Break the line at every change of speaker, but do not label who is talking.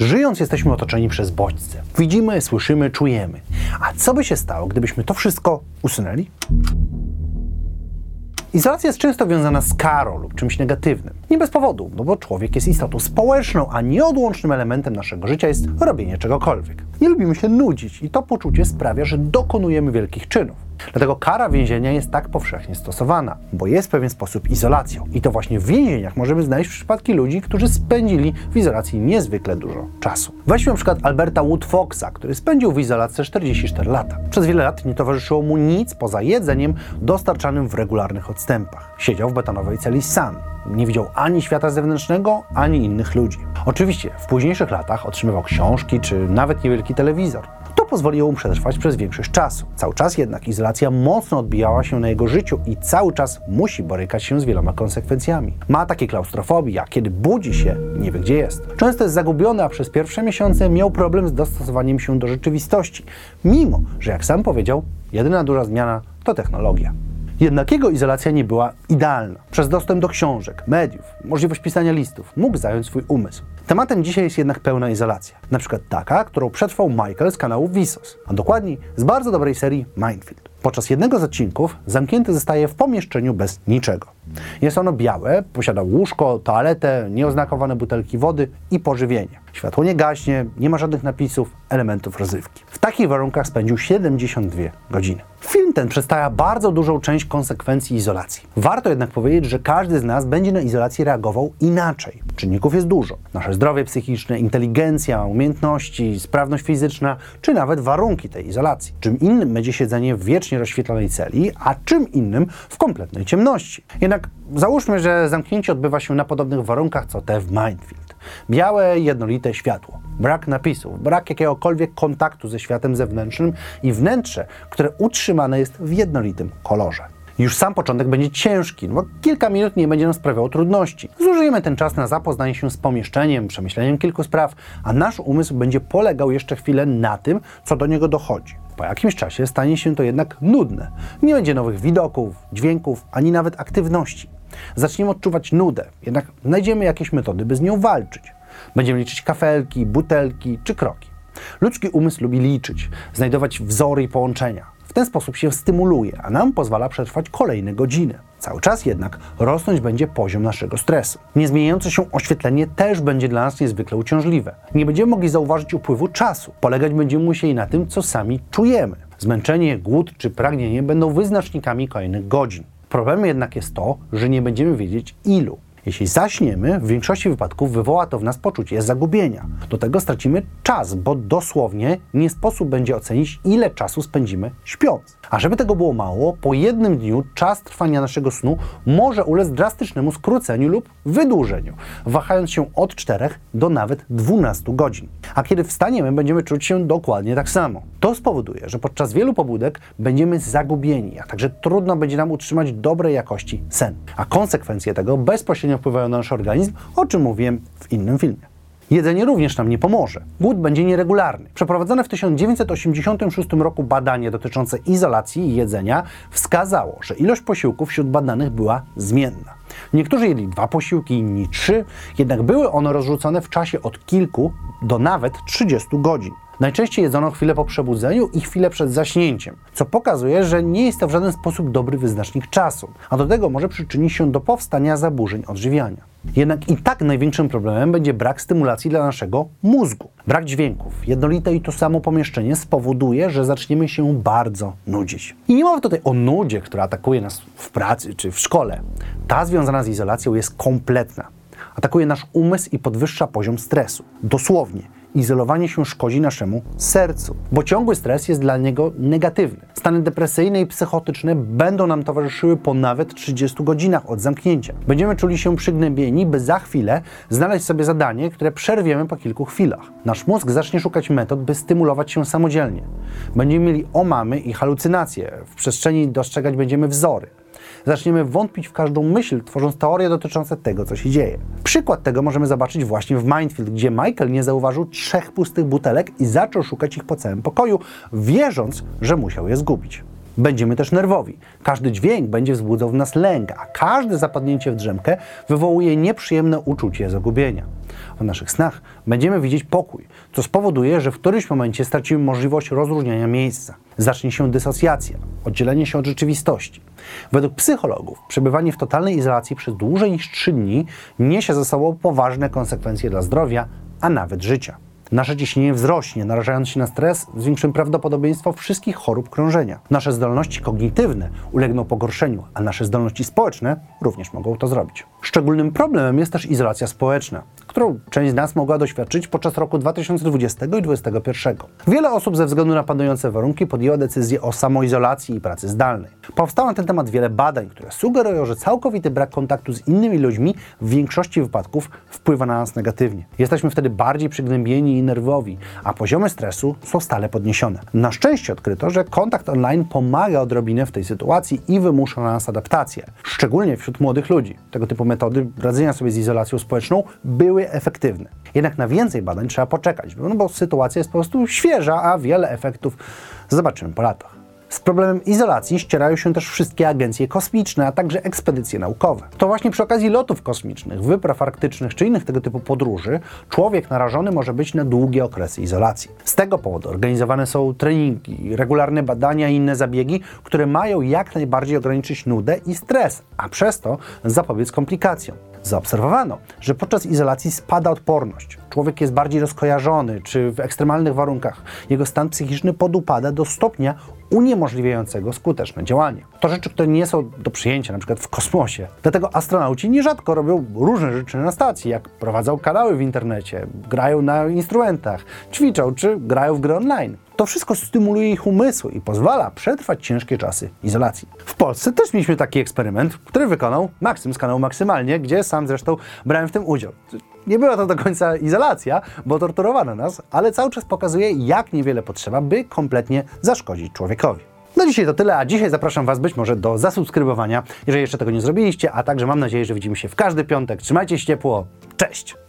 Żyjąc jesteśmy otoczeni przez bodźce. Widzimy, słyszymy, czujemy. A co by się stało, gdybyśmy to wszystko usunęli? Izolacja jest często wiązana z karą lub czymś negatywnym. Nie bez powodu, no bo człowiek jest istotą społeczną, a nieodłącznym elementem naszego życia jest robienie czegokolwiek. Nie lubimy się nudzić i to poczucie sprawia, że dokonujemy wielkich czynów. Dlatego kara więzienia jest tak powszechnie stosowana, bo jest w pewien sposób izolacją. I to właśnie w więzieniach możemy znaleźć przypadki ludzi, którzy spędzili w izolacji niezwykle dużo czasu. Weźmy na przykład Alberta Wood Foxa, który spędził w izolacji 44 lata. Przez wiele lat nie towarzyszyło mu nic poza jedzeniem dostarczanym w regularnych odstępach. Siedział w betonowej celi sam. Nie widział ani świata zewnętrznego, ani innych ludzi. Oczywiście w późniejszych latach otrzymywał książki czy nawet niewielki telewizor. To pozwoliło mu przetrwać przez większość czasu. Cały czas jednak izolacja mocno odbijała się na jego życiu i cały czas musi borykać się z wieloma konsekwencjami. Ma takie klaustrofobii, a kiedy budzi się, nie wie gdzie jest. Często jest zagubiony, a przez pierwsze miesiące miał problem z dostosowaniem się do rzeczywistości, mimo że jak sam powiedział, jedyna duża zmiana to technologia. Jednak jego izolacja nie była idealna. Przez dostęp do książek, mediów, możliwość pisania listów mógł zająć swój umysł. Tematem dzisiaj jest jednak pełna izolacja. Na przykład taka, którą przetrwał Michael z kanału Visos, a dokładniej z bardzo dobrej serii Mindfield. Podczas jednego z odcinków zamknięty zostaje w pomieszczeniu bez niczego. Jest ono białe, posiada łóżko, toaletę, nieoznakowane butelki wody i pożywienie. Światło nie gaśnie, nie ma żadnych napisów, elementów rozrywki. W takich warunkach spędził 72 godziny. Film ten przedstawia bardzo dużą część konsekwencji izolacji. Warto jednak powiedzieć, że każdy z nas będzie na izolację reagował inaczej. Czynników jest dużo. Nasze zdrowie psychiczne, inteligencja, umiejętności, sprawność fizyczna, czy nawet warunki tej izolacji. Czym innym będzie siedzenie w wiecznie rozświetlonej celi, a czym innym w kompletnej ciemności. Jednak załóżmy, że zamknięcie odbywa się na podobnych warunkach co te w Mindfield. Białe, jednolite światło, brak napisów, brak jakiegokolwiek kontaktu ze światem zewnętrznym i wnętrze, które utrzymane jest w jednolitym kolorze. Już sam początek będzie ciężki, no bo kilka minut nie będzie nam sprawiało trudności. Zużyjemy ten czas na zapoznanie się z pomieszczeniem, przemyśleniem kilku spraw, a nasz umysł będzie polegał jeszcze chwilę na tym, co do niego dochodzi. Po jakimś czasie stanie się to jednak nudne. Nie będzie nowych widoków, dźwięków, ani nawet aktywności. Zaczniemy odczuwać nudę, jednak znajdziemy jakieś metody, by z nią walczyć. Będziemy liczyć kafelki, butelki czy kroki. Ludzki umysł lubi liczyć, znajdować wzory i połączenia. W ten sposób się stymuluje, a nam pozwala przetrwać kolejne godziny. Cały czas jednak rosnąć będzie poziom naszego stresu. Niezmieniające się oświetlenie też będzie dla nas niezwykle uciążliwe. Nie będziemy mogli zauważyć upływu czasu. Polegać będziemy musieli na tym, co sami czujemy. Zmęczenie, głód czy pragnienie będą wyznacznikami kolejnych godzin. Problemem jednak jest to, że nie będziemy wiedzieć ilu. Jeśli zaśniemy, w większości wypadków wywoła to w nas poczucie zagubienia. Do tego stracimy czas, bo dosłownie nie sposób będzie ocenić, ile czasu spędzimy śpiąc. A żeby tego było mało, po jednym dniu czas trwania naszego snu może ulec drastycznemu skróceniu lub wydłużeniu, wahając się od 4 do nawet 12 godzin. A kiedy wstaniemy, będziemy czuć się dokładnie tak samo. To spowoduje, że podczas wielu pobudek będziemy zagubieni, a także trudno będzie nam utrzymać dobrej jakości sen. A konsekwencje tego bezpośrednio wpływają na nasz organizm, o czym mówiłem w innym filmie. Jedzenie również nam nie pomoże. Głód będzie nieregularny. Przeprowadzone w 1986 roku badanie dotyczące izolacji i jedzenia wskazało, że ilość posiłków wśród badanych była zmienna. Niektórzy jedli dwa posiłki, inni trzy, jednak były one rozrzucone w czasie od kilku do nawet 30 godzin. Najczęściej jedzono chwilę po przebudzeniu i chwilę przed zaśnięciem, co pokazuje, że nie jest to w żaden sposób dobry wyznacznik czasu, a do tego może przyczynić się do powstania zaburzeń odżywiania. Jednak i tak największym problemem będzie brak stymulacji dla naszego mózgu. Brak dźwięków, jednolite i to samo pomieszczenie spowoduje, że zaczniemy się bardzo nudzić. I nie mowa tutaj o nudzie, która atakuje nas w pracy czy w szkole. Ta związana z izolacją jest kompletna. Atakuje nasz umysł i podwyższa poziom stresu. Dosłownie izolowanie się szkodzi naszemu sercu, bo ciągły stres jest dla niego negatywny. Stany depresyjne i psychotyczne będą nam towarzyszyły po nawet 30 godzinach od zamknięcia. Będziemy czuli się przygnębieni, by za chwilę znaleźć sobie zadanie, które przerwiemy po kilku chwilach. Nasz mózg zacznie szukać metod, by stymulować się samodzielnie. Będziemy mieli omamy i halucynacje. W przestrzeni dostrzegać będziemy wzory zaczniemy wątpić w każdą myśl, tworząc teorie dotyczące tego, co się dzieje. Przykład tego możemy zobaczyć właśnie w Mindfield, gdzie Michael nie zauważył trzech pustych butelek i zaczął szukać ich po całym pokoju, wierząc, że musiał je zgubić. Będziemy też nerwowi. Każdy dźwięk będzie wzbudzał w nas lęk, a każde zapadnięcie w drzemkę wywołuje nieprzyjemne uczucie zagubienia. W naszych snach będziemy widzieć pokój, co spowoduje, że w którymś momencie stracimy możliwość rozróżniania miejsca. Zacznie się dysocjacja, oddzielenie się od rzeczywistości. Według psychologów przebywanie w totalnej izolacji przez dłużej niż 3 dni niesie ze sobą poważne konsekwencje dla zdrowia, a nawet życia. Nasze ciśnienie wzrośnie, narażając się na stres, zwiększym prawdopodobieństwo wszystkich chorób krążenia. Nasze zdolności kognitywne ulegną pogorszeniu, a nasze zdolności społeczne również mogą to zrobić. Szczególnym problemem jest też izolacja społeczna, którą część z nas mogła doświadczyć podczas roku 2020 i 2021. Wiele osób ze względu na panujące warunki podjęło decyzję o samoizolacji i pracy zdalnej. Powstało na ten temat wiele badań, które sugerują, że całkowity brak kontaktu z innymi ludźmi w większości wypadków wpływa na nas negatywnie. Jesteśmy wtedy bardziej przygnębieni i nerwowi, a poziomy stresu są stale podniesione. Na szczęście odkryto, że kontakt online pomaga odrobinę w tej sytuacji i wymusza na nas adaptację, szczególnie wśród młodych ludzi. Tego typu metody radzenia sobie z izolacją społeczną były efektywne. Jednak na więcej badań trzeba poczekać, no bo sytuacja jest po prostu świeża, a wiele efektów zobaczymy po latach. Z problemem izolacji ścierają się też wszystkie agencje kosmiczne, a także ekspedycje naukowe. To właśnie przy okazji lotów kosmicznych, wypraw arktycznych czy innych tego typu podróży, człowiek narażony może być na długie okresy izolacji. Z tego powodu organizowane są treningi, regularne badania i inne zabiegi, które mają jak najbardziej ograniczyć nudę i stres, a przez to zapobiec komplikacjom. Zaobserwowano, że podczas izolacji spada odporność. Człowiek jest bardziej rozkojarzony, czy w ekstremalnych warunkach jego stan psychiczny podupada do stopnia uniemożliwiającego skuteczne działanie. To rzeczy, które nie są do przyjęcia, na przykład w kosmosie. Dlatego astronauci nierzadko robią różne rzeczy na stacji, jak prowadzą kanały w internecie, grają na instrumentach, ćwiczą czy grają w gry online. To wszystko stymuluje ich umysły i pozwala przetrwać ciężkie czasy izolacji. W Polsce też mieliśmy taki eksperyment, który wykonał Maksym z kanału Maksymalnie, gdzie sam zresztą brałem w tym udział. Nie była to do końca izolacja, bo torturowano nas, ale cały czas pokazuje, jak niewiele potrzeba, by kompletnie zaszkodzić człowiekowi. No dzisiaj to tyle, a dzisiaj zapraszam Was być może do zasubskrybowania, jeżeli jeszcze tego nie zrobiliście, a także mam nadzieję, że widzimy się w każdy piątek. Trzymajcie się ciepło, cześć!